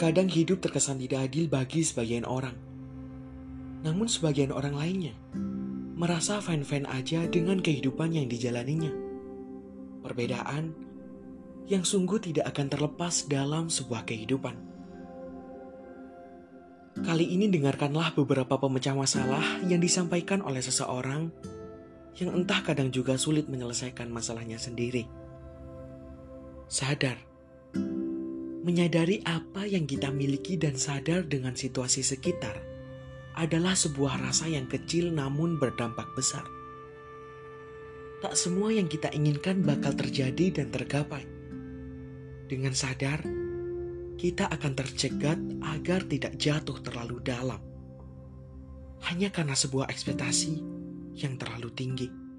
Terkadang hidup terkesan tidak adil bagi sebagian orang. Namun sebagian orang lainnya merasa fan-fan aja dengan kehidupan yang dijalaninya. Perbedaan yang sungguh tidak akan terlepas dalam sebuah kehidupan. Kali ini dengarkanlah beberapa pemecah masalah yang disampaikan oleh seseorang yang entah kadang juga sulit menyelesaikan masalahnya sendiri. Sadar Menyadari apa yang kita miliki dan sadar dengan situasi sekitar adalah sebuah rasa yang kecil namun berdampak besar. Tak semua yang kita inginkan bakal terjadi dan tergapai. Dengan sadar, kita akan tercegat agar tidak jatuh terlalu dalam. Hanya karena sebuah ekspektasi yang terlalu tinggi.